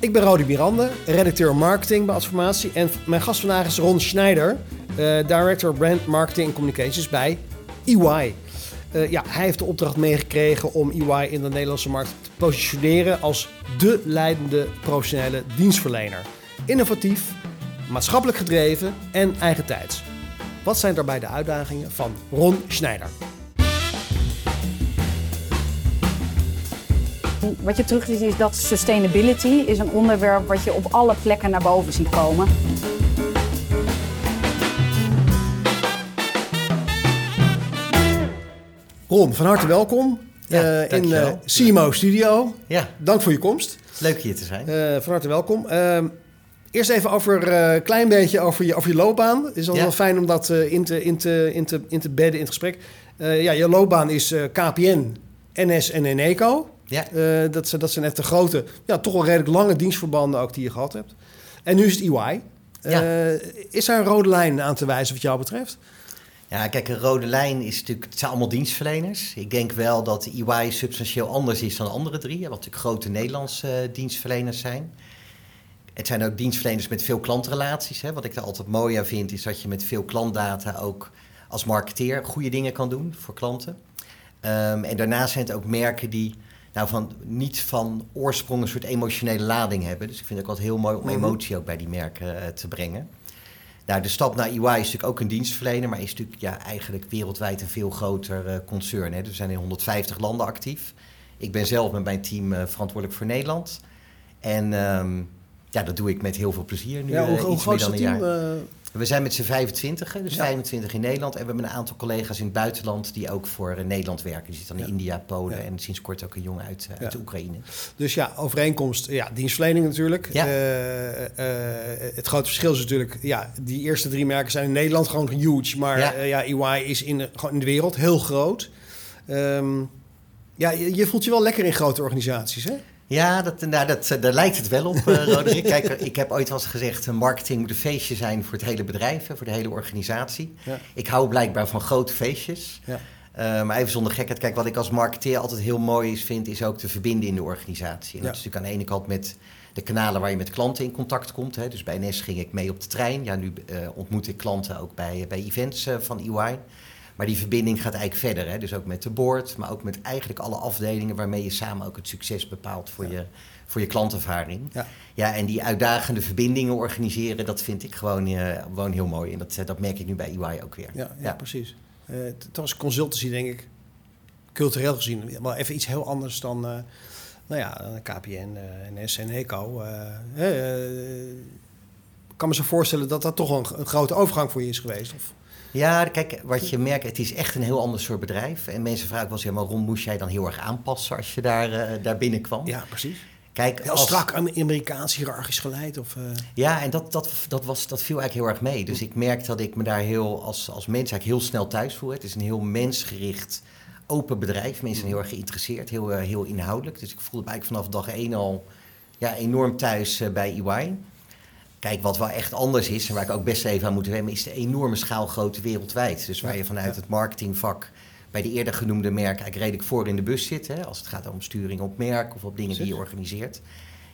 Ik ben Rodi Mirande, redacteur marketing bij Adformatie. En mijn gast vandaag is Ron Schneider, uh, director brand marketing en communications bij EY. Uh, ja, hij heeft de opdracht meegekregen om EY in de Nederlandse markt te positioneren als de leidende professionele dienstverlener. Innovatief, maatschappelijk gedreven en eigentijds. Wat zijn daarbij de uitdagingen van Ron Schneider? Wat je terug ziet is dat sustainability is een onderwerp wat je op alle plekken naar boven ziet komen. Ron, van harte welkom ja, uh, in uh, CMO Studio. Ja. Dank voor je komst. Leuk hier te zijn. Uh, van harte welkom. Ehm, eerst even over een klein beetje over je, over je loopbaan. Het is altijd wel fijn om dat in, te, in, te, in, te, in te bedden in het gesprek. ja, je loopbaan is KPN, NS en Eneco. Ja. dat, zijn, dat zijn echt de grote, ja, toch wel redelijk lange dienstverbanden ook die je gehad hebt. En nu is het EY. Ja. is er een rode lijn aan te wijzen wat jou betreft? Ja, kijk, een rode lijn is natuurlijk, het zijn allemaal dienstverleners. Ik denk wel dat EY substantieel anders is dan de andere drie, wat natuurlijk grote Nederlandse uh, dienstverleners zijn. Het zijn ook dienstverleners met veel klantrelaties. Hè. Wat ik er altijd mooi aan vind, is dat je met veel klantdata ook als marketeer goede dingen kan doen voor klanten. Um, en daarnaast zijn het ook merken die nou, van, niet van oorsprong een soort emotionele lading hebben. Dus ik vind het ook altijd heel mooi om emotie ook bij die merken uh, te brengen. Nou, de stap naar EY is natuurlijk ook een dienstverlener, maar is natuurlijk ja, eigenlijk wereldwijd een veel groter uh, concern. Hè. Dus we zijn in 150 landen actief. Ik ben zelf met mijn team uh, verantwoordelijk voor Nederland. En um, ja, dat doe ik met heel veel plezier nu. Ja, hoe, hoe iets groot meer is dan dat een team? We zijn met z'n 25, dus Ja. 25 in Nederland. En we hebben een aantal collega's in het buitenland die ook voor eh, Nederland werken. Die zitten dan in Ja. India, Polen Ja. en sinds kort ook een jongen uit, eh, uit de Oekraïne. dus ja, overeenkomst, ja, dienstverlening natuurlijk. Ja. Eh, het grote verschil is natuurlijk, ja, die eerste drie merken zijn in Nederland gewoon huge. Maar Ja. EY is in de, gewoon in de wereld heel groot. Ehm, ja, je, je voelt je wel lekker in grote organisaties, hè? Ja, dat, nou, dat, eh, daar lijkt het wel op, eh Roderick. Kijk, ik heb ooit wel eens gezegd... eh, marketing moet een feestje zijn voor het hele bedrijf... voor de hele organisatie. Ja. Ik hou blijkbaar van grote feestjes. Ja. Eh, maar even zonder gekheid. Kijk, wat ik als marketeer altijd heel mooi is, vind... is ook te verbinden in de organisatie. En Ja. dat is natuurlijk aan de ene kant met de kanalen... waar je met klanten in contact komt. Hè. Dus bij NS ging ik mee op de trein. Ja, nu eh, ontmoet ik klanten ook bij, bij events eh, van EY... Maar die verbinding gaat eigenlijk verder. Hè? Dus ook met de board, maar ook met eigenlijk alle afdelingen waarmee je samen ook het succes bepaalt voor, je, voor je klantervaring. Ja. Ja, en die uitdagende verbindingen organiseren, dat vind ik gewoon, eh, gewoon heel mooi. En dat, eh, dat merk ik nu bij EY ook weer. Ja, ja, precies. Eh, het was consultancy, denk ik, cultureel gezien, wel even iets heel anders dan, nou ja, KPN, NS en ECO. ik kan me zo voorstellen dat dat toch een, een grote overgang voor je is geweest. Of, Ja, kijk, wat je merkt, het is echt een heel ander soort bedrijf. En mensen vragen ook wel eens, ja, Ron, moest jij dan heel erg aanpassen als je daar, eh, daar binnenkwam? ja, precies. Kijk, Heel als- strak Am- Amerikaans hiërarchisch geleid. Of, eh, Ja, en dat, dat, dat, was, dat viel eigenlijk heel erg mee. Dus ik merk dat ik me daar heel, als, als mens eigenlijk heel snel thuis voel. Het is een heel mensgericht, open bedrijf. Mensen zijn heel erg geïnteresseerd, heel, eh, heel inhoudelijk. Dus ik voelde me eigenlijk vanaf dag één al ja, enorm thuis bij EY. Kijk, wat wel echt anders is, en waar ik ook best even aan moet wennen, is de enorme schaalgrootte wereldwijd. Dus waar je vanuit het marketingvak bij de eerder genoemde merken eigenlijk redelijk voor in de bus zit. Hè, als het gaat om sturing op merk of op dingen die je organiseert.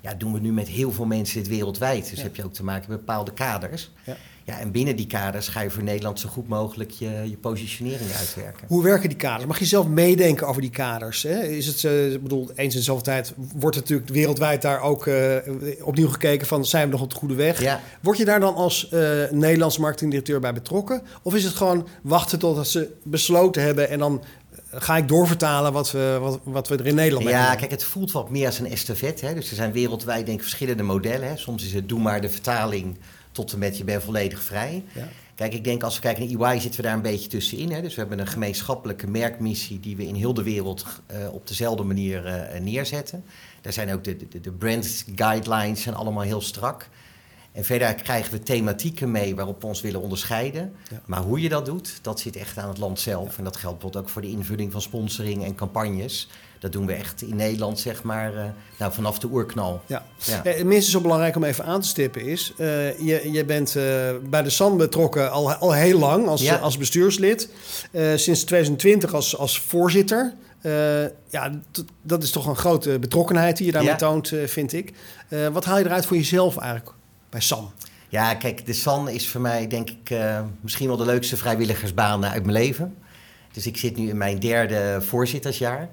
Ja, doen we nu met heel veel mensen dit wereldwijd. Dus Ja. heb je ook te maken met bepaalde kaders. Ja. Ja, en binnen die kaders ga je voor Nederland zo goed mogelijk je, je positionering uitwerken. Hoe werken die kaders? Mag je zelf meedenken over die kaders? Hè? Is het, eh, ik bedoel, eens in zoveel tijd wordt natuurlijk wereldwijd daar ook eh, opnieuw gekeken van zijn we nog op de goede weg? Ja, Word je daar dan als eh Nederlands marketingdirecteur bij betrokken? Of is het gewoon wachten totdat ze besloten hebben en dan ga ik doorvertalen wat we, wat, wat we er in Nederland mee ja doen? kijk, het voelt wat meer als een estafette. Hè? Dus er zijn wereldwijd denk ik verschillende modellen. Hè? Soms is het doe maar de vertaling tot en met je bent volledig vrij. Ja. Kijk, ik denk als we kijken naar EY zitten we daar een beetje tussenin. Hè? Dus we hebben een gemeenschappelijke merkmissie die we in heel de wereld eh, op dezelfde manier eh, neerzetten. Daar zijn ook de, de, de brand guidelines zijn allemaal heel strak. En verder krijgen we thematieken mee waarop we ons willen onderscheiden. Ja. Maar hoe je dat doet, dat zit echt aan het land zelf. En dat geldt bijvoorbeeld ook voor de invulling van sponsoring en campagnes. Dat doen we echt in Nederland, zeg maar, eh, nou, vanaf de oerknal. Ja. Ja. Eh, minstens zo belangrijk om even aan te stippen is... eh, je, je bent eh, bij de SAN betrokken al, al heel lang als, Ja. als bestuurslid. Sinds 2020 als, als voorzitter. Ja, dat is toch een grote betrokkenheid die je daarmee Ja. toont, vind ik. Wat haal je eruit voor jezelf eigenlijk bij Sam? Ja, kijk, de SAN is voor mij denk ik misschien wel de leukste vrijwilligersbaan uit mijn leven. Dus ik zit nu in mijn derde voorzittersjaar.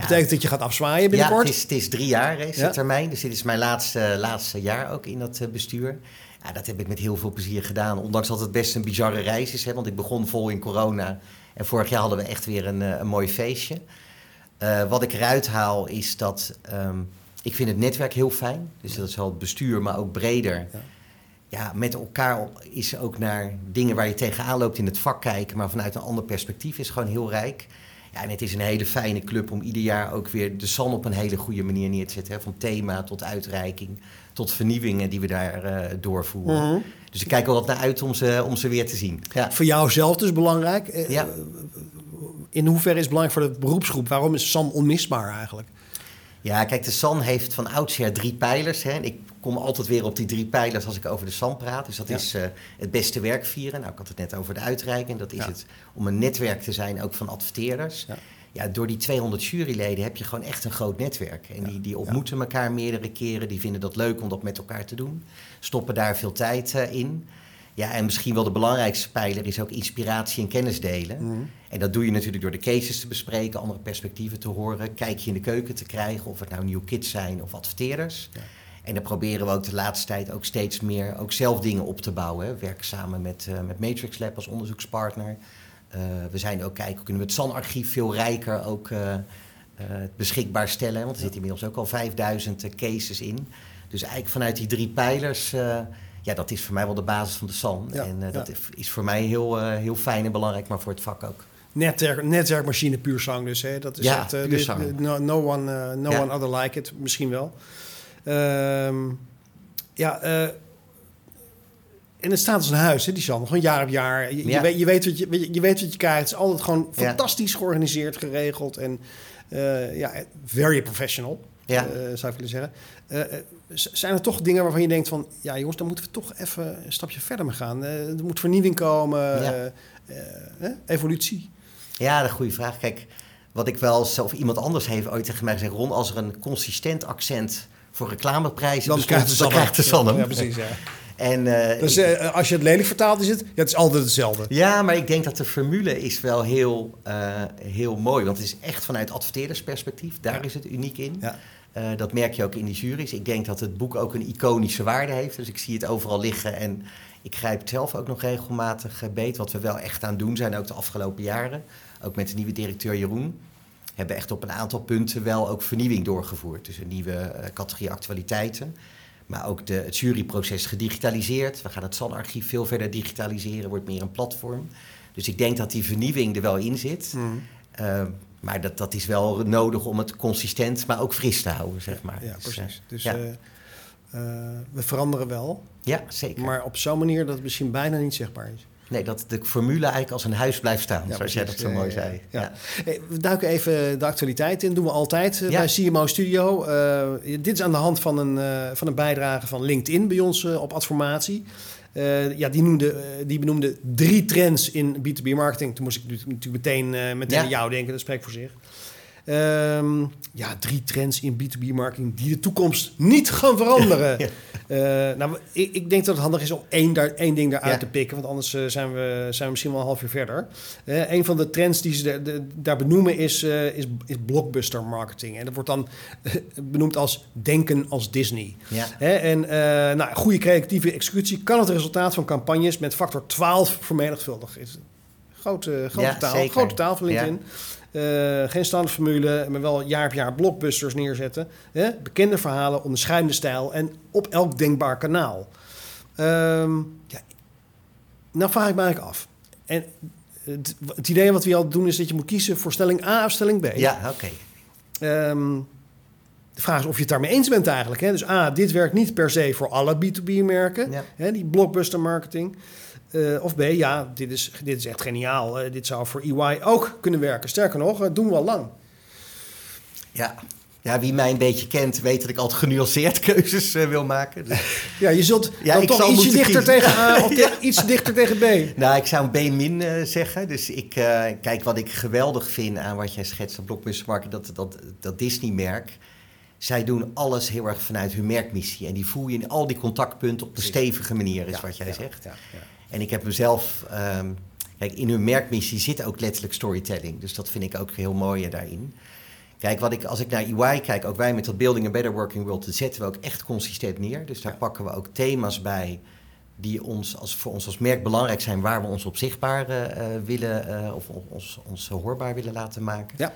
Dat Ja, betekent dat je gaat afzwaaien Ja, binnenkort. het is, het is drie jaar is Ja. de termijn. Dus dit is mijn laatste, laatste jaar ook in dat eh, bestuur. Ja, dat heb ik met heel veel plezier gedaan. Ondanks dat het best een bizarre reis is. Hè, want ik begon vol in corona. En vorig jaar hadden we echt weer een, eh, een mooi feestje. Eh, wat ik eruit haal is dat... ehm, ik vind het netwerk heel fijn. Dus dat is wel het bestuur, maar ook breder. Ja. Ja. met elkaar is ook naar dingen waar je tegenaan loopt in het vak kijken... maar vanuit een ander perspectief is gewoon heel rijk. Ja, en het is een hele fijne club om ieder jaar ook weer de SAN op een hele goede manier neer te zetten. Hè? Van thema tot uitreiking, tot vernieuwingen die we daar eh, doorvoeren. Mhm. Dus ik kijk er wat naar uit om ze, om ze weer te zien. Ja. Voor jou zelf dus belangrijk. Eh, Ja. In hoeverre is het belangrijk voor de beroepsgroep? Waarom is Sam onmisbaar eigenlijk? Ja, kijk, de SAN heeft van oudsher drie pijlers. Hè? En ik kom altijd weer op die drie pijlers als ik over de SAN praat. Dus dat Ja. is eh, het beste werk vieren. Nou, ik had het net over de uitreiking. Dat is Ja. het om een netwerk te zijn, ook van adverteerders. Ja. Ja. door die 200 juryleden heb je gewoon echt een groot netwerk. En die, die ontmoeten elkaar meerdere keren. Die vinden dat leuk om dat met elkaar te doen. Stoppen daar veel tijd eh, in. Ja, en misschien wel de belangrijkste pijler is ook inspiratie en kennis delen. Mhm. En dat doe je natuurlijk door de cases te bespreken, andere perspectieven te horen, kijkje in de keuken te krijgen, of het nou nieuw kids zijn of adverteerders. Ja. En dan proberen we ook de laatste tijd ook steeds meer ook zelf dingen op te bouwen. hè. We werken samen met, eh, met Matrix Lab als onderzoekspartner. Eh, we zijn ook kijken, kunnen we het SAN-archief veel rijker ook eh, beschikbaar stellen. Want er zitten inmiddels ook al 5000 eh, cases in. Dus eigenlijk vanuit die drie pijlers, ja, dat is voor mij wel de basis van de. Ja, en eh, dat ja. is- voor mij heel, eh, heel fijn en belangrijk, maar voor het vak ook. Netwerk, netwerkmachine puur zang dus. Hè? Dat is Ja, echt, eh, puur dit- no, no one, no one other like it. Misschien wel. Ehm, ja, en het staat als een huis, hè, die San. Gewoon jaar op jaar. Je, je weet, je, weet wat je, je, weet wat je krijgt. Het is altijd gewoon fantastisch georganiseerd, geregeld. En ja, very professional, Ja. zou ik willen zeggen. Zijn er toch dingen waarvan je denkt van... Ja jongens, dan moeten we toch even een stapje verder mee gaan. Eh, er moet vernieuwing komen. Ja. eh, eh, evolutie. Ja, dat is een goede vraag. Kijk, wat ik wel of iemand anders heeft ooit tegen mij gezegd... Ron, als er een consistent accent voor reclameprijzen Dan bestond, krijgt de dan krijgt de Sanne. Ja, precies, ja. En, eh, Dus als je het lelijk vertaalt, is het, ja, het is altijd hetzelfde. ja, maar ik denk dat de formule is wel heel, eh, heel mooi. Want het is echt vanuit adverteerdersperspectief. Daar Ja. is het uniek in. Ja. Eh, dat merk je ook in die juries. Ik denk dat het boek ook een iconische waarde heeft. Dus ik zie het overal liggen. En ik grijp het zelf ook nog regelmatig eh, beet. Wat we wel echt aan doen zijn, ook de afgelopen jaren. Ook met de nieuwe directeur Jeroen. Hebben echt op een aantal punten wel ook vernieuwing doorgevoerd. Dus een nieuwe eh, categorie actualiteiten. Maar ook de, het juryproces gedigitaliseerd. We gaan het SAN-archief veel verder digitaliseren. Wordt meer een platform. Dus ik denk dat die vernieuwing er wel in zit. Mhm. Uh, maar dat, dat is wel nodig om het consistent, maar ook fris te houden, zeg maar. Ja, Dus, precies. eh, Dus ja. eh, eh, we veranderen wel, ja, zeker. maar op zo'n manier dat het misschien bijna niet zichtbaar is. Nee, dat de formule eigenlijk als een huis blijft staan, Ja, zoals jij dat zo mooi zei. ja. Ja. Hey, we duiken even de actualiteit in. doen we altijd Ja. bij CMO Studio. Dit is aan de hand van een, van een bijdrage van LinkedIn bij ons op Adformatie. Eh, ja, die, noemde, eh, die benoemde drie trends in B2B-marketing. Toen moest ik natuurlijk meteen, eh, meteen Ja. aan jou denken. Dat spreekt voor zich. Ehm, ja, drie trends in B2B-marketing die de toekomst niet gaan veranderen. Ja. Eh, nou, ik, ik denk dat het handig is om één, daar, één ding daaruit Ja. te pikken, want anders eh, zijn, we, zijn we misschien wel een half uur verder. Eh, een van de trends die ze de- de- daar benoemen is, is, is blockbuster marketing. En dat wordt dan benoemd als denken als Disney. Ja. En nou, goede creatieve executie kan het resultaat van campagnes met factor 12 vermenigvuldigen. Grote, grote Ja, taal, zeker. grote taal van LinkedIn. Eh, geen standaardformule, maar wel jaar op jaar blockbusters neerzetten. Hè? Bekende verhalen, onderscheidende stijl en op elk denkbaar kanaal. Ehm, ja, nou vraag ik me eigenlijk af. En het, het idee wat we al doen is dat je moet kiezen voor stelling A of stelling B. Ja, oké. Ehm, de vraag is of je het daarmee eens bent eigenlijk. Hè? Dus A, dit werkt niet per se voor alle B2B-merken. Ja. Hè, die blockbuster marketing. Eh, of B, ja, dit is, dit is echt geniaal. Eh, dit zou voor EY ook kunnen werken. Sterker nog, dat doen we al lang. Ja. Ja, wie mij een beetje kent, weet dat ik altijd genuanceerd keuzes uh, wil maken. Dus... Ja, je zult ja, dan toch ietsje dichter tegen A of ja. iets dichter tegen B. Nou, ik zou een B min uh, zeggen. Dus ik, uh, kijk, wat ik geweldig vind aan wat jij schetst op Blockbuster dat, dat, dat Disney-merk... Zij doen alles heel erg vanuit hun merkmissie. En die voel je in al die contactpunten op een stevige manier, is ja, wat jij zegt. En ik heb mezelf... Um, kijk, in hun merkmissie zit ook letterlijk storytelling. Dus dat vind ik ook heel mooi daarin. Kijk, wat ik, als ik naar EY kijk, ook wij met dat Building a Better Working World, dat zetten we ook echt consistent neer. Dus daar pakken we ook thema's bij die ons als, voor ons als merk belangrijk zijn, waar we ons op zichtbaar uh, willen uh, of ons, ons hoorbaar willen laten maken. Ja.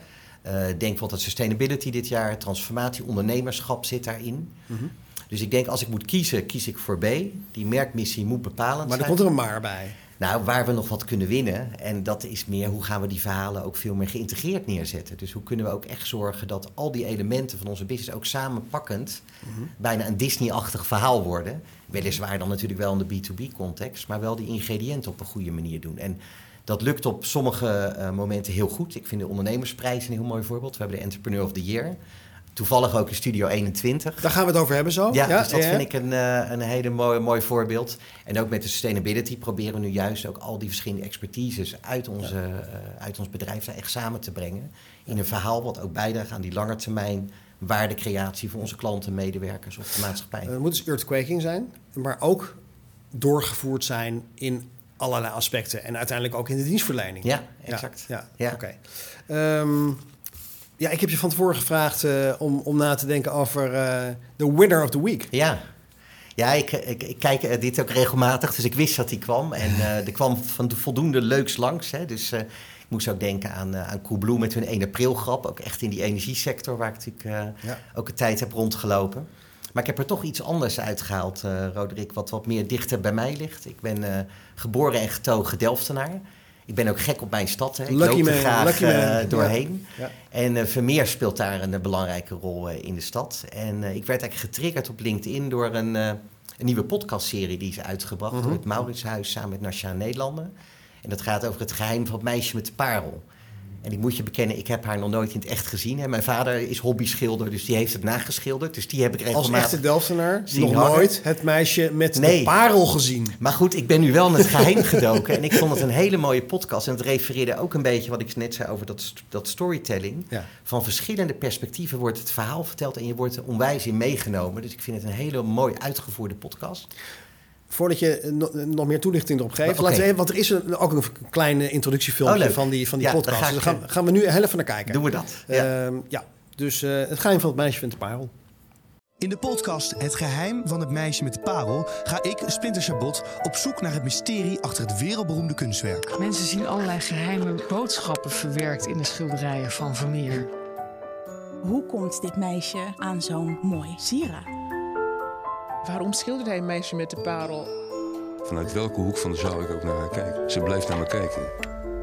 Uh, denk bijvoorbeeld dat sustainability dit jaar, transformatie, ondernemerschap zit daarin. Mm -hmm. Dus ik denk, als ik moet kiezen, kies ik voor B. Die merkmissie moet bepalend maar zijn. Maar er komt er een maar bij. Nou, waar we nog wat kunnen winnen. En dat is meer hoe gaan we die verhalen ook veel meer geïntegreerd neerzetten. Dus hoe kunnen we ook echt zorgen dat al die elementen van onze business ook samenpakkend mm bijna een Disney-achtig verhaal worden. Weliswaar dan natuurlijk wel in de B2B-context, maar wel die ingrediënten op een goede manier doen. En dat lukt op sommige uh, momenten heel goed. Ik vind de ondernemersprijs een heel mooi voorbeeld. We hebben de Entrepreneur of the Year. Toevallig ook in Studio 21. Daar gaan we het over hebben zo. Ja, ja dus dat vind ik een, uh, een hele mooi, mooi voorbeeld. En ook met de sustainability proberen we nu juist ook al die verschillende expertises uit, onze, ja. uh, uit ons bedrijf daar echt samen te brengen. In een verhaal wat ook bijdraagt aan die langetermijn waardecreatie voor onze klanten, medewerkers of de maatschappij. Het moet dus earthquaking zijn, maar ook doorgevoerd zijn in allerlei aspecten. En uiteindelijk ook in de dienstverlening. Ja, exact. Ja, ja. oké. Okay. Um, ja, ik heb je van tevoren gevraagd uh, om, om na te denken over de uh, winner of the week. Ja, ja ik, ik, ik kijk uh, dit ook regelmatig, dus ik wist dat die kwam. En er kwam van de voldoende leuks langs. Hè, dus ik moest ook denken aan, aan Coolblue met hun 1 april grap. Ook echt in die energiesector waar ik natuurlijk ja. ook een tijd heb rondgelopen. Maar ik heb er toch iets anders uitgehaald, Roderick, wat wat meer dichter bij mij ligt. Ik ben geboren en getogen Delftenaar. Ik ben ook gek op mijn stad. Hè. Ik lucky loop er man, graag uh, doorheen. Ja. En uh, Vermeer speelt daar een belangrijke rol in de stad. En ik werd eigenlijk getriggerd op LinkedIn door een, een nieuwe podcastserie die is uitgebracht... Mhm. door het Mauritshuis samen met Nationale Nederlanden. En dat gaat over het geheim van het meisje met de parel. En ik moet je bekennen, ik heb haar nog nooit in het echt gezien. Hè. Mijn vader is hobby-schilder, dus die heeft het nageschilderd. Dus die heb ik regelmatig Als echte Delftenaar nog hangen. nooit het meisje met Nee. de parel gezien. Maar goed, ik ben nu wel in het geheim gedoken. En ik vond het een hele mooie podcast. En het refereerde ook een beetje wat ik net zei over dat, dat storytelling. Ja. Van verschillende perspectieven wordt het verhaal verteld en je wordt er onwijs in meegenomen. Dus ik vind het een hele mooi uitgevoerde podcast. Voordat je no- nog meer toelichting erop geeft, laten we even, want er is een, ook een klein introductiefilmpje Oh, van die, van die Ja, podcast. dus gaan, eh, gaan we nu heel even naar kijken. Doen we dat? Ja. Ehm, ja. Dus eh, het geheim van het meisje vindt de parel. In de podcast Het geheim van het meisje met de parel ga ik, Splinter Chabot, op zoek naar het mysterie achter het wereldberoemde kunstwerk. Mensen zien allerlei geheime boodschappen verwerkt in de schilderijen van Vermeer. Hoe komt dit meisje aan zo'n mooi sieraad? Waarom schilderde hij een meisje met de parel? Vanuit welke hoek van de zaal ik ook naar haar kijk. Ze blijft naar me kijken.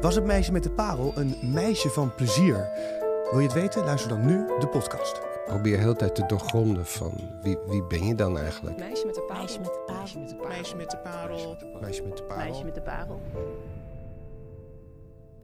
Was het meisje met de parel een meisje van plezier? Wil je het weten? Luister dan nu de podcast. probeer de hele tijd te doorgronden van wie, wie ben je dan eigenlijk? Meisje met de parel. Meisje met de parel. Meisje met de parel. Meisje met de parel. Meisje met de parel.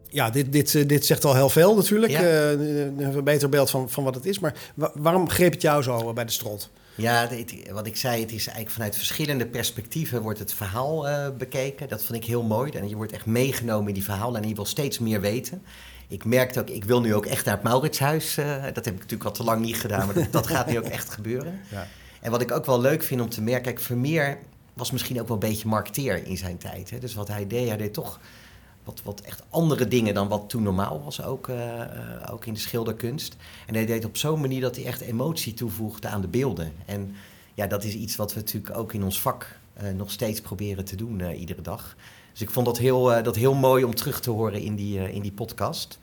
Ja, dit, dit, eh, dit zegt al heel veel natuurlijk. Ja. Eh, een beter beeld van, van wat het is. Maar wa- waarom greep het jou zo eh, bij de strot? Ja, wat ik zei, het is eigenlijk vanuit verschillende perspectieven wordt het verhaal eh, bekeken. Dat vond ik heel mooi. En je wordt echt meegenomen in die verhalen en je wil steeds meer weten. Ik merkte ook, ik wil nu ook echt naar het Mauritshuis. eh, dat heb ik natuurlijk al te lang niet gedaan, maar dat, dat gaat nu ook echt gebeuren. Ja. En wat ik ook wel leuk vind om te merken, kijk, Vermeer was misschien ook wel een beetje marketeer in zijn tijd. Hè? Dus wat hij deed, hij deed toch wat, wat echt andere dingen dan wat toen normaal was, ook, eh, eh, ook in de schilderkunst. En hij deed op zo'n manier dat hij echt emotie toevoegde aan de beelden. En ja, dat is iets wat we natuurlijk ook in ons vak eh, nog steeds proberen te doen iedere dag. Dus ik vond dat heel, dat heel mooi om terug te horen in die, in die podcast.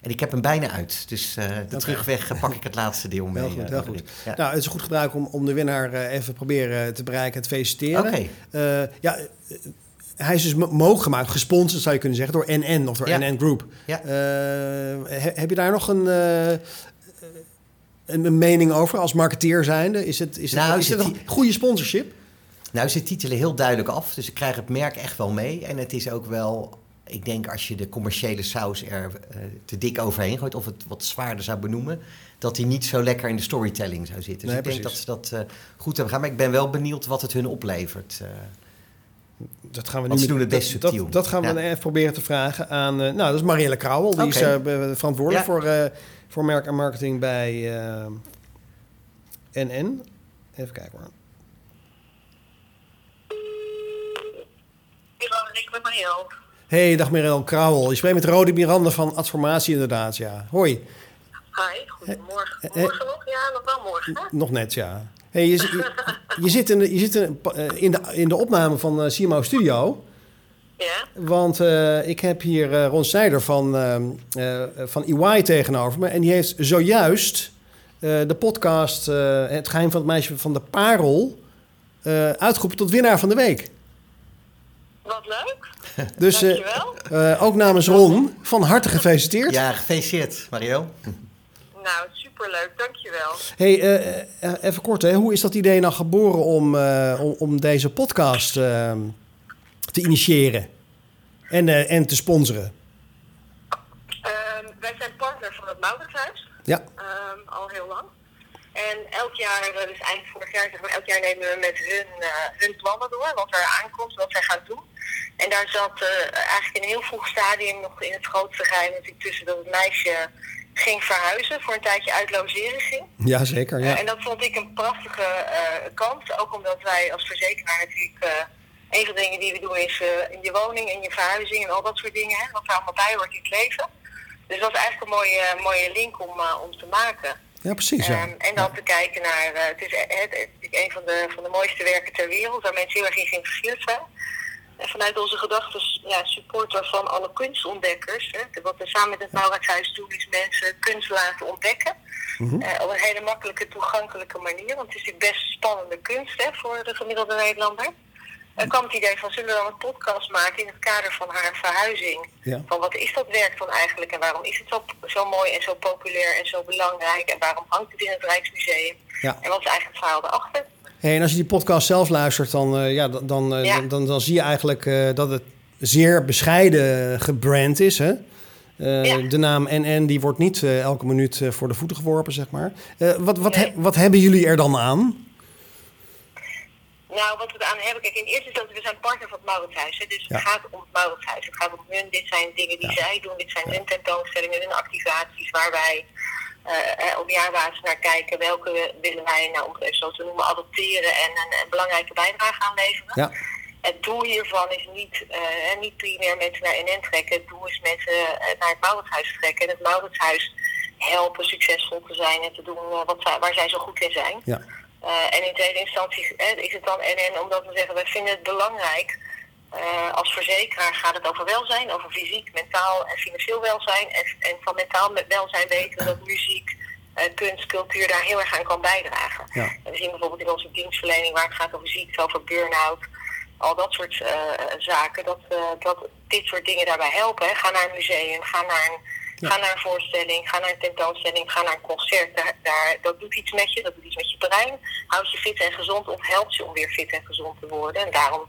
En ik heb hem bijna uit. Dus de Oké. terugweg pak ik het laatste deel mee. Heel goed, heel. Ja. Nou, het is een goed gebruik om, om de winnaar even proberen te bereiken, te feliciteren. Oké. Ja, hij is dus mo- mogelijk gemaakt, gesponsord zou je kunnen zeggen, door NN of door Ja. NN Group. Ja. Eh, he- heb je daar nog een, eh, een, een mening over als marketeer zijnde? Is het, is het, Nou, is het een goede sponsorship? Nou, ze titelen heel duidelijk af, dus ik krijg het merk echt wel mee. En het is ook wel ik denk als je de commerciële saus er eh, te dik overheen gooit, of het wat zwaarder zou benoemen, dat hij niet zo lekker in de storytelling zou zitten. Dus Nee, ik denk dat ze dat goed hebben gedaan. Maar ik ben wel benieuwd wat het hun oplevert. Dat gaan we Want nu ze doen het best dat, subtiel. Dat, dat gaan we Ja. even proberen te vragen aan. eh, nou, dat is Marielle Krauwel. Die is eh, verantwoordelijk Ja. voor, eh, voor merk en marketing bij NN. Even kijken hoor. Ik ben Mariel. Hey, dag Marielle Krauwel. Je spreekt met Rode Miranda van Adformatie inderdaad, ja. Hoi. Hi, goedemorgen. Eh, eh. Morgen nog? Ja, nog wel morgen. hè? Nog net, ja. Hey, je, je, je zit, in de, je zit in, eh, in, de, in de opname van eh CMO Studio. Ja? Want eh, ik heb hier eh, Ron Snijder van, eh, eh, van EY tegenover me. En die heeft zojuist eh, de podcast eh, Het Geheim van het Meisje van de Parel... eh, uitgeroepen tot winnaar van de week. Wat leuk. Dus eh, Dankjewel. eh, ook namens Ron, van harte gefeliciteerd. Ja, gefeliciteerd, Mario. Nou, superleuk. Dankjewel. Hey, eh, eh, even kort, hè. hoe is dat idee nou geboren om, eh, om, om deze podcast eh, te initiëren en, eh, en te sponsoren? Ehm, wij zijn partner van het Mauritshuis. Ja. Ehm, al heel lang. En elk jaar, eh, dus eind vorig jaar, zeg maar, elk jaar nemen we met hun, eh, hun plannen door. Wat er aankomt, wat zij gaan doen. En daar zat eh, eigenlijk in een heel vroeg stadium nog in het grootste geheim natuurlijk tussen dat het meisje ging verhuizen, voor een tijdje uit logeren ging. Ja, zeker. Ja. Eh, en dat vond ik een prachtige eh, kans. Ook omdat wij als verzekeraar natuurlijk. eh, een van de dingen die we doen is in je woning, in je verhuizing en al dat soort dingen. Hè, wat er allemaal bij hoort in het leven. Dus dat is eigenlijk een mooie, mooie link om, om te maken. Ja, precies. Ja. Ehm, en dan te kijken naar. het, is, het, het is een van de, van de mooiste werken ter wereld, waar mensen heel erg in geïnteresseerd zijn. En vanuit onze gedachten, ja, supporter van alle kunstontdekkers. Hè, wat we samen met het Mauritshuis doen, is mensen kunst laten ontdekken. Mhm. Eh, op een hele makkelijke, toegankelijke manier. Want het is natuurlijk best spannende kunst hè, voor de gemiddelde Nederlander. Er kwam het idee van, zullen we dan een podcast maken in het kader van haar verhuizing? Ja. Van wat is dat werk dan eigenlijk en waarom is het zo, zo mooi en zo populair en zo belangrijk? En waarom hangt het in het Rijksmuseum? Ja. En wat is eigenlijk het verhaal erachter? Hey, en als je die podcast zelf luistert, dan, eh, ja, dan, dan, eh, Ja. dan, dan, dan zie je eigenlijk eh, dat het zeer bescheiden gebrand is. Hè? Ja. De naam NN die wordt niet elke minuut voor de voeten geworpen, zeg maar. Wat, wat, Nee. he- wat hebben jullie er dan aan? Nou, wat we eraan hebben, kijk, in eerste instantie, we zijn partner van het Mauritshuis. Hè, dus Ja. het gaat om het Mauritshuis. Het gaat om hun, dit zijn dingen die zij doen, dit zijn hun tentoonstellingen, hun activaties waar wij eh, eh, op jaarbasis naar kijken. Welke willen wij, nou, om het even zo te noemen, adopteren en een, een belangrijke bijdrage aan leveren. Ja. Het doel hiervan is niet, eh, niet primair mensen naar NN trekken. Het doel is mensen eh, naar het Mauritshuis trekken. En het Mauritshuis helpen succesvol te zijn en te doen wat zij, waar zij zo goed in zijn. Ja. En in tweede instantie is het dan NN omdat we zeggen, wij vinden het belangrijk. Eh, als verzekeraar gaat het over welzijn, over fysiek, mentaal en financieel welzijn. En, en van mentaal welzijn weten we dat muziek, eh, kunst, cultuur daar heel erg aan kan bijdragen. Ja. En we zien bijvoorbeeld in onze dienstverlening waar het gaat over ziekte, over burn-out, al dat soort eh, zaken, dat, dat dit soort dingen daarbij helpen. Hè. Ga naar een museum, ga naar een, Ja. ga naar een voorstelling, ga naar een tentoonstelling, ga naar een concert. Daar, daar, dat doet iets met je, dat doet iets met je brein. Houdt je fit en gezond of helpt je om weer fit en gezond te worden. En daarom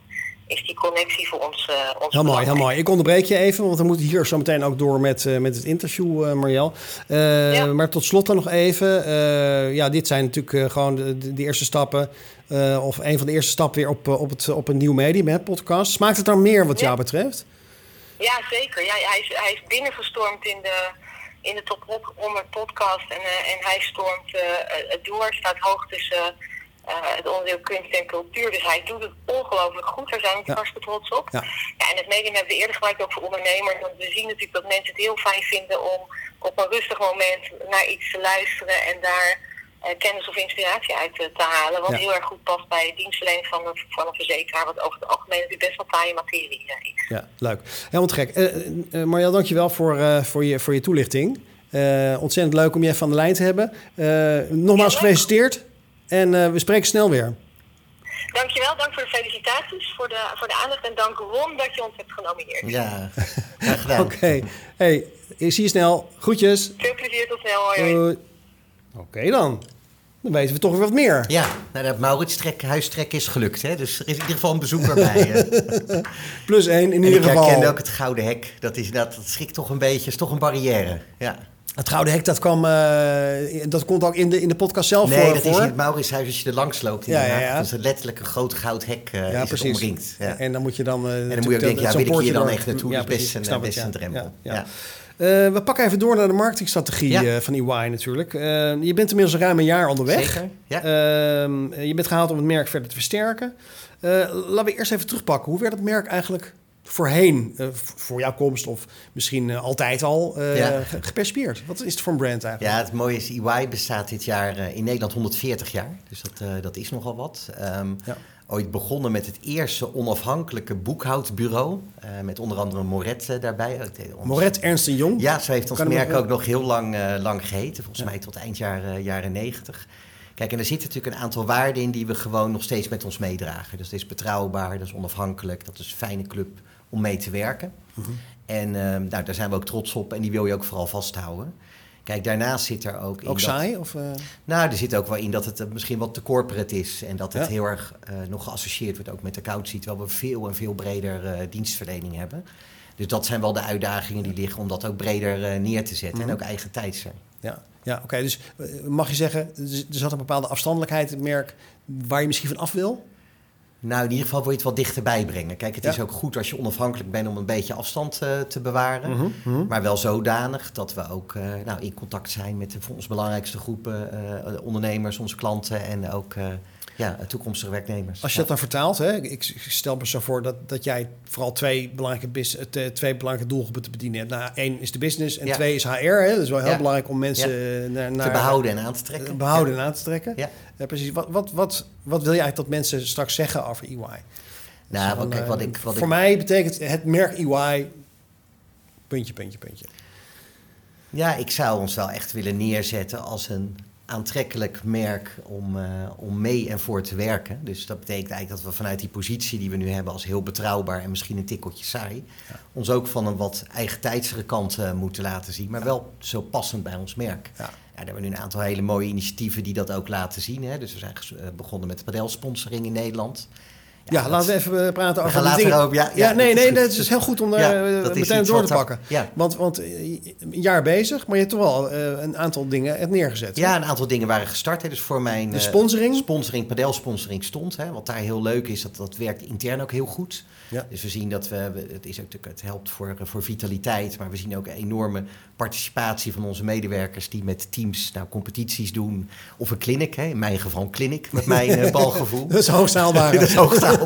is die connectie voor ons, eh ons Heel mooi, heel mooi. Ik onderbreek je even, want we moeten hier zo meteen ook door met, eh, met het interview, Ja. Maar tot slot dan nog even. ja, dit zijn natuurlijk gewoon de, eerste stappen. of een van de eerste stappen weer op, op, het, op een nieuw medium, hè, podcast. Smaakt het dan meer wat Ja. jou betreft? Ja, zeker. Ja, hij, is, hij is binnengestormd in de, in de top 100 podcast en, en hij stormt door, staat hoog tussen het onderdeel kunst en cultuur. Dus hij doet het ongelooflijk goed. Daar zijn we Ja. hartstikke trots op. Ja. Ja, en het medium hebben we eerder gebruikt ook voor ondernemers. Want we zien natuurlijk dat mensen het heel fijn vinden om op een rustig moment naar iets te luisteren en daar eh, kennis of inspiratie uit eh, te halen. Wat Ja. heel erg goed past bij dienstverlening van een, van een verzekeraar, wat over het algemeen natuurlijk best wel taaie materie eh, is. Ja, leuk. Helemaal te gek. Eh eh, Mariel, dankjewel voor, eh, voor, je, voor je toelichting. Eh, ontzettend leuk om je even aan de lijn te hebben. Eh, nogmaals Ja. gefeliciteerd. En eh, we spreken snel weer. Dankjewel, dank voor de felicitaties, voor de, voor de aandacht en dank Ron dat je ons hebt genomineerd. Ja, graag gedaan. Oké. Hey, ik zie je snel. Groetjes. Veel plezier, tot snel, hoi. Doei. Oké dan. Dan weten we toch weer wat meer. Ja, nou, dat Maurits-trek, huistrek is gelukt. Hè? Dus er is in ieder geval een bezoeker bij. Plus één in ieder ik geval. herkende ook het Gouden Hek. Dat, is, dat, dat schrikt toch een beetje, is toch een barrière. Ja. Het Gouden Hek, dat, kwam, eh, dat komt ook in de, in de podcast zelf Nee, voor. dat is in het Mauritshuis als je er langs loopt. Ja, ja. Dat is letterlijk een groot goud hek eh, Ja, precies. omringd. Ja. En dan moet je dan... eh, En dan moet je ook denken, ja, wil ik hier dan echt naartoe? Ja, best een, best het, een drempel. Ja, we pakken even door naar de marketingstrategie van EY natuurlijk. Je bent inmiddels ruim een jaar onderweg. Zeker, ja. Ehm, je bent gehaald om het merk verder te versterken. Laten we eerst even terugpakken. Hoe werd het merk eigenlijk voorheen, eh, voor jouw komst of misschien eh, altijd al, Ja. gepercipieerd? Wat is het voor een brand eigenlijk? Ja, het mooie is, EY bestaat dit jaar in Nederland 140 jaar. Dus dat, dat is nogal wat. Ehm, Ja. Ooit begonnen met het eerste onafhankelijke boekhoudbureau. met onder andere Moret daarbij. De- ons- Moret Ernst Jong. Ja, zo heeft ons merk nog- ook nog heel lang, lang geheten. Volgens mij tot eind jaren, jaren 90. Kijk, en er zitten natuurlijk een aantal waarden in die we gewoon nog steeds met ons meedragen. Dus het is betrouwbaar, dat is onafhankelijk, dat is een fijne club om mee te werken. Mhm. En ehm, nou, daar zijn we ook trots op en die wil je ook vooral vasthouden. Kijk, daarnaast zit er ook in Ook dat- saai? Of, eh, nou, er zit ook wel in dat het eh, misschien wat te corporate is. En dat het Ja. heel erg eh, nog geassocieerd wordt ook met de accountancy. Terwijl we veel en veel breder dienstverlening hebben. Dus dat zijn wel de uitdagingen die liggen om dat ook breder neer te zetten. Mhm. En ook eigen tijd zijn. Ja, ja oké. Dus mag je zeggen, er er zat een bepaalde afstandelijkheid in het merk waar je misschien van af wil? Nou, in ieder geval wil je het wel dichterbij brengen. Kijk, het Ja. is ook goed als je onafhankelijk bent om een beetje afstand eh, te bewaren. Mhm, mhm. Maar wel zodanig dat we ook eh, nou, in contact zijn met de voor ons belangrijkste groepen eh, ondernemers, onze klanten en ook ja, toekomstige werknemers. Als je dat dan vertaalt, hè, ik, stel me zo voor dat, dat jij vooral twee belangrijke, twee belangrijke doelgroepen te bedienen hebt. Nou, één is de business en Ja. twee is HR. Hè. Dat is wel heel Ja. belangrijk om mensen Ja. naar, te behouden en aan te trekken. eh, behouden en aan te trekken. Ja. Precies. Wat, wat, wat, wat wil je eigenlijk dat mensen straks zeggen over EY? Nou, wat, kijk, wat eh, ik, wat voor ik, mij betekent het merk EY... Puntje, puntje, puntje. Ja, ik zou ons wel echt willen neerzetten als een aantrekkelijk merk om, eh, om mee en voor te werken. Dus dat betekent eigenlijk dat we vanuit die positie die we nu hebben als heel betrouwbaar en misschien een tikkeltje saai, ons ook van een wat eigen tijdsere kant eh, moeten laten zien, maar wel zo passend bij ons merk. Ja. Ja, daar hebben nu een aantal hele mooie initiatieven die dat ook laten zien. Hè. Dus we zijn eh, begonnen met padelsponsoring in Nederland. Ja, laten we even eh, praten over de later dingen. ook, ja, ja, Ja, nee, nee, dat is heel goed om daar eh, meteen door te pakken. ja. Want, want eh, een jaar bezig, maar je hebt toch wel een aantal dingen het neergezet. Ja, een aantal dingen waren gestart. Hè. Dus voor mijn De sponsoring? sponsoring, padelsponsoring stond. Hè. Wat daar heel leuk is, dat dat werkt intern ook heel goed. Ja. Dus we zien dat we, het, is ook, het helpt voor, voor vitaliteit, maar we zien ook een enorme participatie van onze medewerkers die met teams nou, competities doen. Of een clinic, hè. in mijn geval een clinic met mijn balgevoel. Dat is hoogst haalbaar. dat is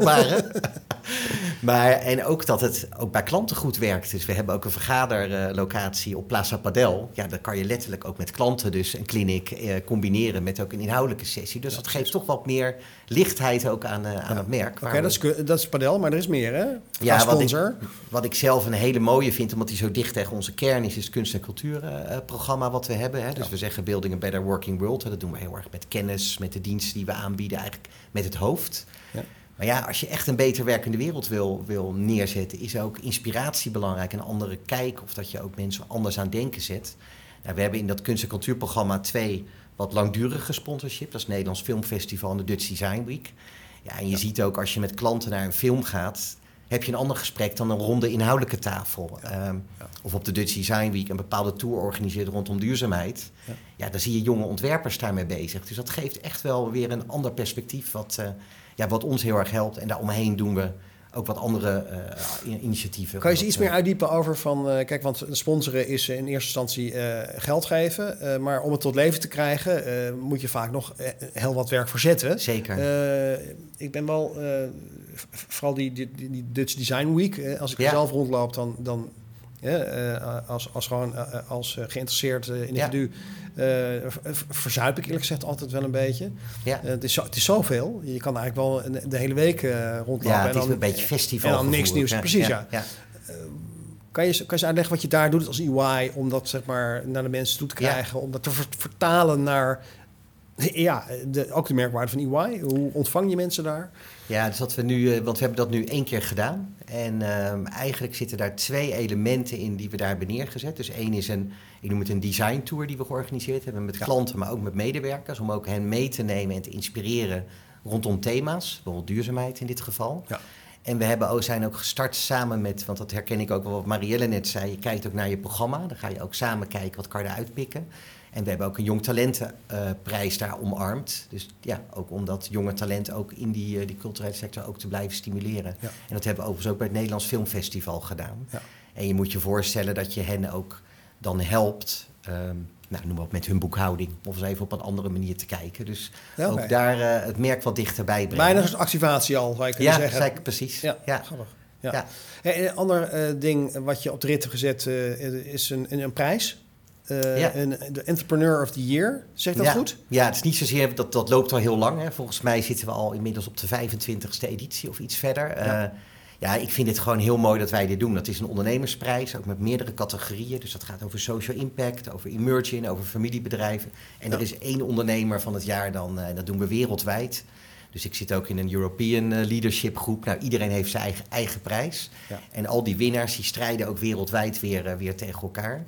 Maar, en ook dat het ook bij klanten goed werkt. Dus we hebben ook een vergaderlocatie op Plaza Padel. Ja, daar kan je letterlijk ook met klanten dus een clinic eh, combineren met ook een inhoudelijke sessie. Dus dat geeft toch wat meer lichtheid ook aan, eh, aan het merk. Oké, dat, is, dat is padel, maar er is meer, hè? ja, Als wat ik, wat ik zelf een hele mooie vind, omdat die zo dicht tegen onze kern is, is het kunst- en cultuurprogramma wat we hebben. Hè. Dus we zeggen Building a Better Working World. Hè. Dat doen we heel erg met kennis, met de diensten die we aanbieden, eigenlijk met het hoofd. Maar ja, als je echt een beter werkende wereld wil, wil neerzetten, is ook inspiratie belangrijk. Een andere kijk of dat je ook mensen anders aan denken zet. Nou, we hebben in dat kunst- en cultuurprogramma twee wat langdurige sponsorship. Dat is het Nederlands Filmfestival en de Dutch Design Week. Ja, en je ziet ook als je met klanten naar een film gaat, heb je een ander gesprek dan een ronde inhoudelijke tafel. Ehm, Of op de Dutch Design Week een bepaalde tour organiseert rondom duurzaamheid. Ja. Ja. dan zie je jonge ontwerpers daarmee bezig. Dus dat geeft echt wel weer een ander perspectief wat, eh, ja, wat ons heel erg helpt. En daaromheen doen we ook wat andere eh, initiatieven. Kan je iets meer uitdiepen over van... eh, kijk, want sponsoren is in eerste instantie eh, geld geven. maar om het tot leven te krijgen moet je vaak nog heel wat werk verzetten. Zeker. Ik ben wel... vooral die, die, die Dutch Design Week. als ik Ja. zelf rondloop, dan... dan als, als gewoon als geïnteresseerd individu... v- verzuip ik eerlijk gezegd altijd wel een beetje. Ja. Eh, het, is zo, het is zoveel. Je kan eigenlijk wel een- de hele week eh, rondlopen. ja, en het is dan, een beetje festival. En dan niks nieuws. Precies, ja. ja. Kan je, kan je eens uitleggen wat je daar doet als EY om dat zeg maar, naar de mensen toe te Ja. krijgen, om dat te ver- vertalen naar Ja, de, ook de merkwaarde van EY. Hoe ontvang je mensen daar? Ja, dus dat we nu, eh, want we hebben dat nu één keer gedaan. En ehm, eigenlijk zitten daar twee elementen in die we daar hebben neergezet. Dus één is een, ik noem het een design tour die we georganiseerd hebben met klanten, maar ook met medewerkers. Om ook hen mee te nemen en te inspireren rondom thema's, bijvoorbeeld duurzaamheid in dit geval. Ja. En we hebben ook, zijn ook gestart samen met, want dat herken ik ook wel wat Marielle net zei, je kijkt ook naar je programma. Dan ga je ook samen kijken wat kan je eruit pikken. En we hebben ook een jong talentenprijs daar omarmd. Dus ja, ook om dat jonge talent ook in die, eh, die culturele sector ook te blijven stimuleren. Ja. En dat hebben we overigens ook bij het Nederlands Filmfestival gedaan. Ja. En je moet je voorstellen dat je hen ook dan helpt, ehm, nou, noem maar op, met hun boekhouding. Of eens even op een andere manier te kijken. Dus Ja, ook daar eh, het merk wat dichterbij brengen. Bijna een activatie al, zou je kunnen ja, zeggen. zei ik precies. Ja, Ja. grappig. Ja. En een ander eh, ding wat je op de rit hebt gezet is een, een, een prijs. Eh, Ja. een, de Entrepreneur of the Year. Zeg ik dat ja. goed? Ja, het is niet zozeer, dat, dat loopt al heel lang. Hè. Volgens mij zitten we al inmiddels op de 25ste editie of iets verder. Ja. Ja. ja, ik vind het gewoon heel mooi dat wij dit doen. Dat is een ondernemersprijs, ook met meerdere categorieën. Dus dat gaat over social impact, over emerging, over familiebedrijven. En er is één ondernemer van het jaar dan, eh, en dat doen we wereldwijd. Dus ik zit ook in een European eh, Leadership groep. Nou, iedereen heeft zijn eigen, eigen prijs. En al die winnaars die strijden ook wereldwijd weer, eh, weer tegen elkaar.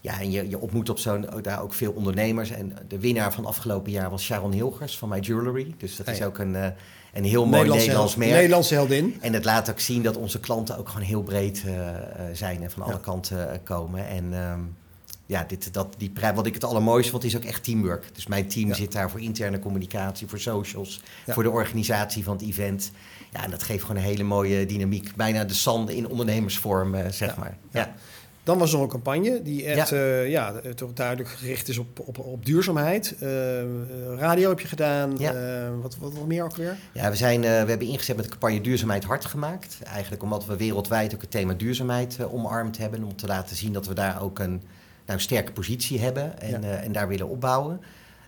Ja, en je, je ontmoet op zo'n, ook daar ook veel ondernemers. En de winnaar van afgelopen jaar was Sharon Hilgers van My Jewelry. Dus dat Ah, is ook een, eh, een heel mooi Nederlands hel- merk. Nederlandse heldin. En het laat ook zien dat onze klanten ook gewoon heel breed eh, eh, zijn en van alle kanten komen. En ehm, ja, dit, dat, die wat ik het allermooiste vond, is ook echt teamwork. Dus mijn team Ja. zit daar voor interne communicatie, voor socials, Ja. voor de organisatie van het event. Ja, en dat geeft gewoon een hele mooie dynamiek. Bijna de zand in ondernemersvorm, zeg maar. Ja. Dan was er nog een campagne die echt Ja. ja. ja, eh, toch duidelijk gericht is op, op, op duurzaamheid. Eh, radio heb je gedaan. Ja. Eh, wat, wat meer ook weer? Ja, we, zijn, eh, we hebben ingezet met de campagne Duurzaamheid hard gemaakt. Eigenlijk omdat we wereldwijd ook het thema duurzaamheid eh, omarmd hebben. Om te laten zien dat we daar ook een nou, sterke positie hebben en, Ja. eh, en daar willen opbouwen.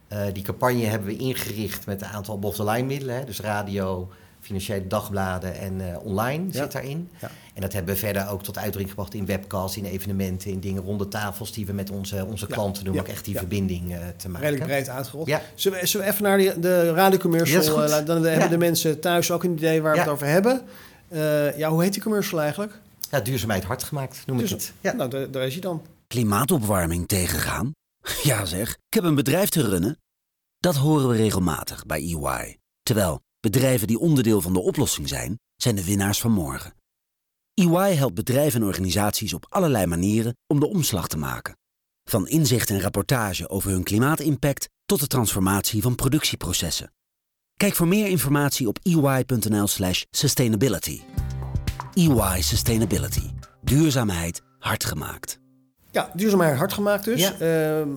Eh, die campagne hebben we ingericht met een aantal above-the-line middelen. Hè, dus radio, financiële dagbladen en eh, online Ja. zit daarin. Ja. En dat hebben we verder ook tot uitdrukking gebracht in webcasts, in evenementen, in dingen ronde tafels die we met onze, onze Ja. klanten doen. Ja. Om ook echt die Ja. verbinding eh, te maken. Redelijk breed uitgerold. Ja. Zullen, we, zullen we even naar die, de radiocommercial? Eh, dan hebben Ja. de mensen thuis ook een idee waar we het over hebben. Eh, ja, hoe heet die commercial eigenlijk? Ja, duurzaamheid hard gemaakt, noem ik het. Ja, nou, daar, daar is hij dan. Klimaatopwarming tegengaan? Ja zeg, ik heb een bedrijf te runnen. Dat horen we regelmatig bij EY. Terwijl bedrijven die onderdeel van de oplossing zijn, zijn de winnaars van morgen. EY helpt bedrijven en organisaties op allerlei manieren om de omslag te maken. Van inzicht en rapportage over hun klimaatimpact tot de transformatie van productieprocessen. Kijk voor meer informatie op ey.nl/slash sustainability. EY Sustainability. Duurzaamheid hard gemaakt. Ja, duurzaamheid hard gemaakt dus. Ja. Ehm,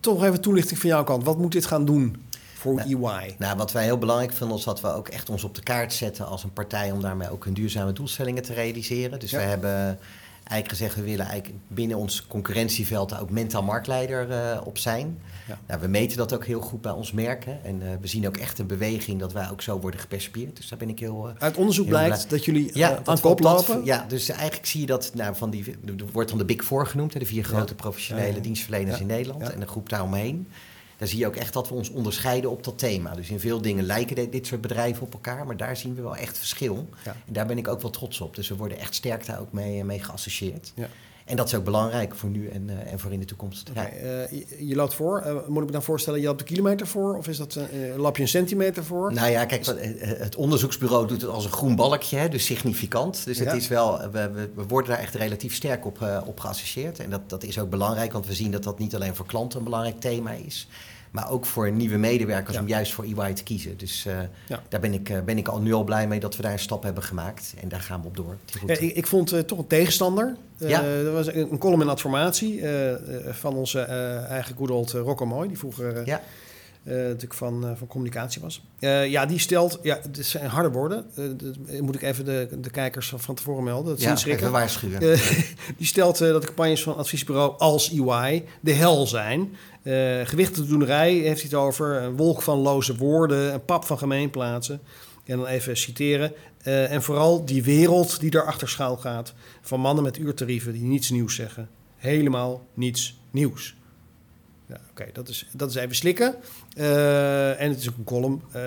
toch nog even toelichting van jouw kant. Wat moet dit gaan doen voor EY? Nou, wat wij heel belangrijk vinden, is dat we ook echt ons op de kaart zetten als een partij om daarmee ook hun duurzame doelstellingen te realiseren. Dus Ja. we hebben eigenlijk gezegd, we willen eigenlijk binnen ons concurrentieveld ook mentaal marktleider eh, op zijn. Ja. Nou, we meten dat ook heel goed bij ons merken. En eh, we zien ook echt een beweging dat wij ook zo worden gepercipieerd. Dus daar ben ik heel... eh, Uit onderzoek heel blijkt blij. dat jullie ja, aan kop lopen. Ja, dus eigenlijk zie je dat nou, van die, er wordt dan de Big Four genoemd, hè, de vier grote professionele Ja, dienstverleners in Nederland en de groep daaromheen. Daar zie je ook echt dat we ons onderscheiden op dat thema. Dus in veel dingen lijken dit soort bedrijven op elkaar, maar daar zien we wel echt verschil. Ja. En daar ben ik ook wel trots op. Dus we worden echt sterk daar ook mee, mee geassocieerd. Ja. En dat is ook belangrijk voor nu en, eh, en voor in de toekomst. Ja. eh, je, je loopt voor. Eh, moet ik me dan voorstellen, je loopt een kilometer voor? Of is dat eh, lap je een centimeter voor? Nou ja, kijk, eh, het onderzoeksbureau doet het als een groen balkje, hè, dus significant. Dus het is wel, we, we, we worden daar echt relatief sterk op, eh, op geassocieerd. En dat, dat is ook belangrijk, want we zien dat dat niet alleen voor klanten een belangrijk thema is, maar ook voor nieuwe medewerkers Ja. om juist voor EY te kiezen. Dus eh, Ja. daar ben ik, eh, ben ik al nu al blij mee dat we daar een stap hebben gemaakt. En daar gaan we op door. Ja, ik, ik vond eh, toch een tegenstander. Ja. Er was een, een column in Adformatie van onze eigen good old Rocco Mooi, die vroeger natuurlijk van, eh, van communicatie was. Eh, ja, die stelt, ja, het zijn harde woorden. Eh, dat moet ik even de, de kijkers van tevoren melden. Dat Ja, schrikken. waarschuwen. Eh, die stelt eh, dat de campagnes van adviesbureau als EY de hel zijn. Eh gewichtige doenerij heeft hij het over. Een wolk van loze woorden, een pap van gemeenplaatsen. En dan even citeren. Eh, en vooral die wereld die daarachter schuil gaat. Van mannen met uurtarieven die niets nieuws zeggen. Helemaal niets nieuws. Ja, Oké, dat, is, dat is even slikken. Eh, en het is ook een column. eh,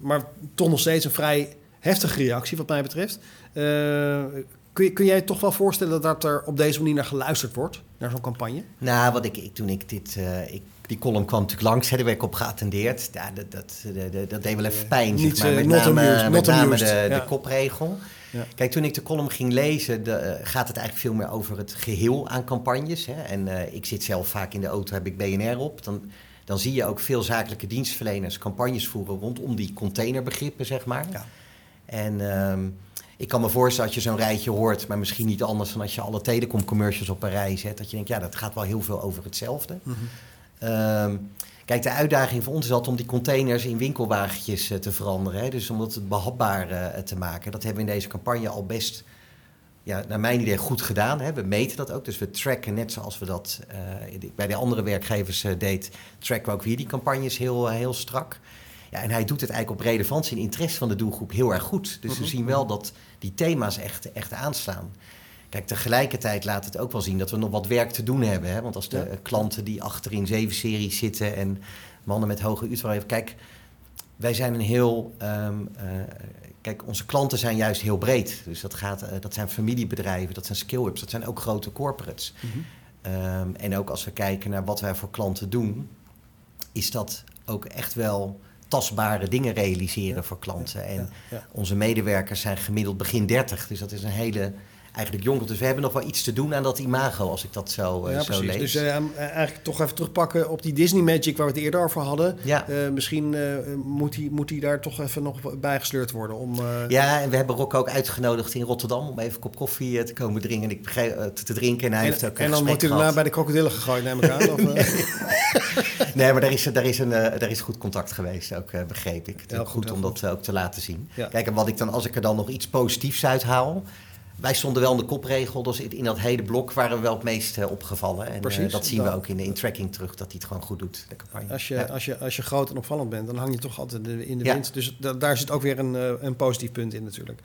maar toch nog steeds een vrij heftige reactie, wat mij betreft. Eh, kun, kun jij toch wel voorstellen dat er op deze manier naar geluisterd wordt? Naar zo'n campagne? Nou, wat ik, ik toen ik dit. ik, die column kwam natuurlijk langs, daar werd ik op geattendeerd. Ja, dat, dat, dat, dat, deed wel even pijn. Niet, zeg maar. eh, Met name, amused, met name de, ja. de kopregel. Ja. Kijk, toen ik de column ging lezen, de, eh, gaat het eigenlijk veel meer over het geheel aan campagnes. Hè? En eh, ik zit zelf vaak in de auto, heb ik BNR op. Dan, dan zie je ook veel zakelijke dienstverleners campagnes voeren rondom die containerbegrippen, zeg maar. En ehm, ik kan me voorstellen dat je zo'n rijtje hoort, maar misschien niet anders dan als je alle telecomcommercials op een rij zet. Dat je denkt, ja, dat gaat wel heel veel over hetzelfde. Ehm, kijk, de uitdaging voor ons is altijd om die containers in winkelwagentjes eh, te veranderen. Hè? Dus om het behapbaar eh, te maken. Dat hebben we in deze campagne al best, ja, naar mijn idee, goed gedaan. Hè? We meten dat ook. Dus we tracken, net zoals we dat eh, bij de andere werkgevers deed, tracken we ook weer die campagnes heel, heel strak. Ja, en hij doet het eigenlijk op relevantie en interesse van de doelgroep heel erg goed. Dus we Mhm. zien wel dat die thema's echt, echt aanslaan. Kijk, tegelijkertijd laat het ook wel zien dat we nog wat werk te doen hebben. Hè? Want als de Ja. eh, klanten die achter in zeven series zitten en mannen met hoge uurtarief... Kijk, wij zijn een heel... ehm, eh, kijk, onze klanten zijn juist heel breed. Dus dat, gaat, eh, dat zijn familiebedrijven, dat zijn skill-ups, dat zijn ook grote corporates. Ehm, en ook als we kijken naar wat wij voor klanten doen... is dat ook echt wel tastbare dingen realiseren voor klanten. En ja. onze medewerkers zijn gemiddeld begin 30. Dus dat is een hele eigenlijk jong. Dus we hebben nog wel iets te doen aan dat imago, als ik dat zo, eh, ja, zo precies. lees. Dus eh, eigenlijk toch even terugpakken op die Disney Magic waar we het eerder over hadden. Ja. Eh, misschien eh, moet, hij, moet hij daar toch even nog bijgesleurd worden om... eh, Ja, en we hebben Rock ook uitgenodigd in Rotterdam om even een kop koffie eh, te komen drinken. En ik eh, te, te drinken. En hij en, heeft ook een en dan wordt hij daarna bij de krokodillen gegooid, neem ik aan. of, eh? Nee, maar daar is, daar, is een, eh, daar is goed contact geweest, ook eh, begreep ik. Het is goed, goed om dat ook te laten zien. Ja. Kijk, en wat ik dan, als ik er dan nog iets positiefs uit haal. Wij stonden wel in de kopregel, dus in dat hele blok waren we wel het meest eh, opgevallen. En eh, Precies, dat zien we ook in de in tracking terug, dat hij het gewoon goed doet, de campagne. Als je, Ja. als, je, als je groot en opvallend bent, dan hang je toch altijd in de- Ja. wind. Dus da- daar zit ook weer een, eh, een positief punt in natuurlijk.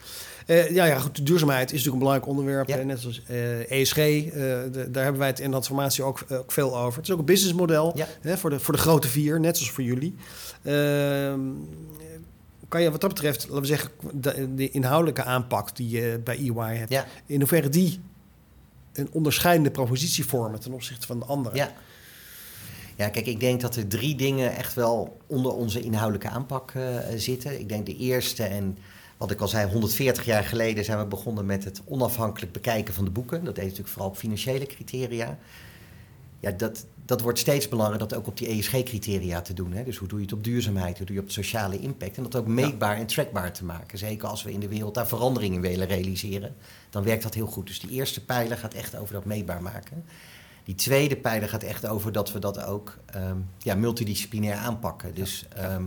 Ja, ja, goed, duurzaamheid is natuurlijk een belangrijk onderwerp. Ja. net zoals ESG, de- daar hebben wij het in de transformatie ook, ook veel over. Het is ook een businessmodel hè, voor, de, voor de grote vier, net zoals voor jullie. Kan je wat dat betreft, laten we zeggen, de, de inhoudelijke aanpak die je bij EY hebt, Ja. in hoeverre die een onderscheidende propositie vormen ten opzichte van de anderen? Ja. Ja, kijk, ik denk dat er drie dingen echt wel onder onze inhoudelijke aanpak eh, zitten. Ik denk de eerste, en wat ik al zei, 140 jaar geleden zijn we begonnen met het onafhankelijk bekijken van de boeken. Dat deed natuurlijk vooral op financiële criteria. Ja, dat, dat wordt steeds belangrijker dat ook op die ESG-criteria te doen. Hè? Dus hoe doe je het op duurzaamheid, hoe doe je het op sociale impact. En dat ook meetbaar en trackbaar te maken. Zeker als we in de wereld daar veranderingen willen realiseren, dan werkt dat heel goed. Dus die eerste pijler gaat echt over dat meetbaar maken. Die tweede pijler gaat echt over dat we dat ook ehm, ja, multidisciplinair aanpakken. Dus ehm,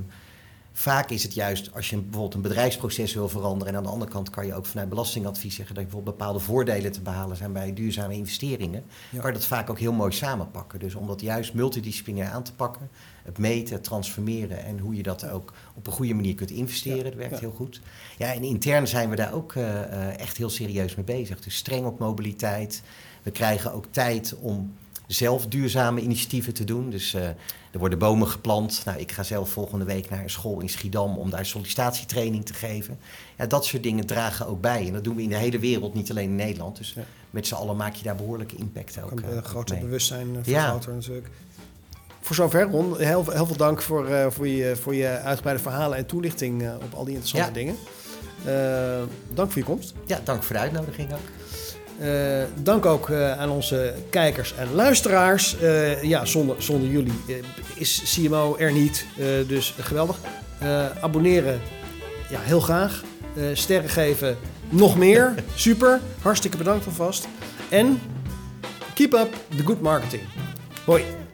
vaak is het juist als je bijvoorbeeld een bedrijfsproces wil veranderen... en aan de andere kant kan je ook vanuit belastingadvies zeggen... dat je bijvoorbeeld bepaalde voordelen te behalen zijn bij duurzame investeringen... Ja. kan je dat vaak ook heel mooi samenpakken. Dus om dat juist multidisciplinair aan te pakken... het meten, het transformeren en hoe je dat ook op een goede manier kunt investeren... dat werkt Ja. heel goed. Ja, en intern zijn we daar ook eh, eh, echt heel serieus mee bezig. Dus streng op mobiliteit... We krijgen ook tijd om zelf duurzame initiatieven te doen. Dus eh, er worden bomen geplant. Nou, ik ga zelf volgende week naar een school in Schiedam om daar sollicitatietraining te geven. Ja, dat soort dingen dragen ook bij. En dat doen we in de hele wereld, niet alleen in Nederland. Dus Ja. met z'n allen maak je daar behoorlijke impact ook, Een eh, uh, ook groter bewustzijn uh, Ja. natuurlijk. Voor zover, Ron. Heel, heel veel dank voor, eh, voor, je, voor je uitgebreide verhalen en toelichting eh, op al die interessante Ja. dingen. Eh, dank voor je komst. Ja, dank voor de uitnodiging ook. Eh, dank ook eh, aan onze kijkers en luisteraars. Eh, ja, zonder, zonder jullie is CMO er niet. Dus geweldig. Abonneren, ja, heel graag. Sterren geven, nog meer. Super. Hartstikke bedankt alvast. En keep up the good marketing. Hoi.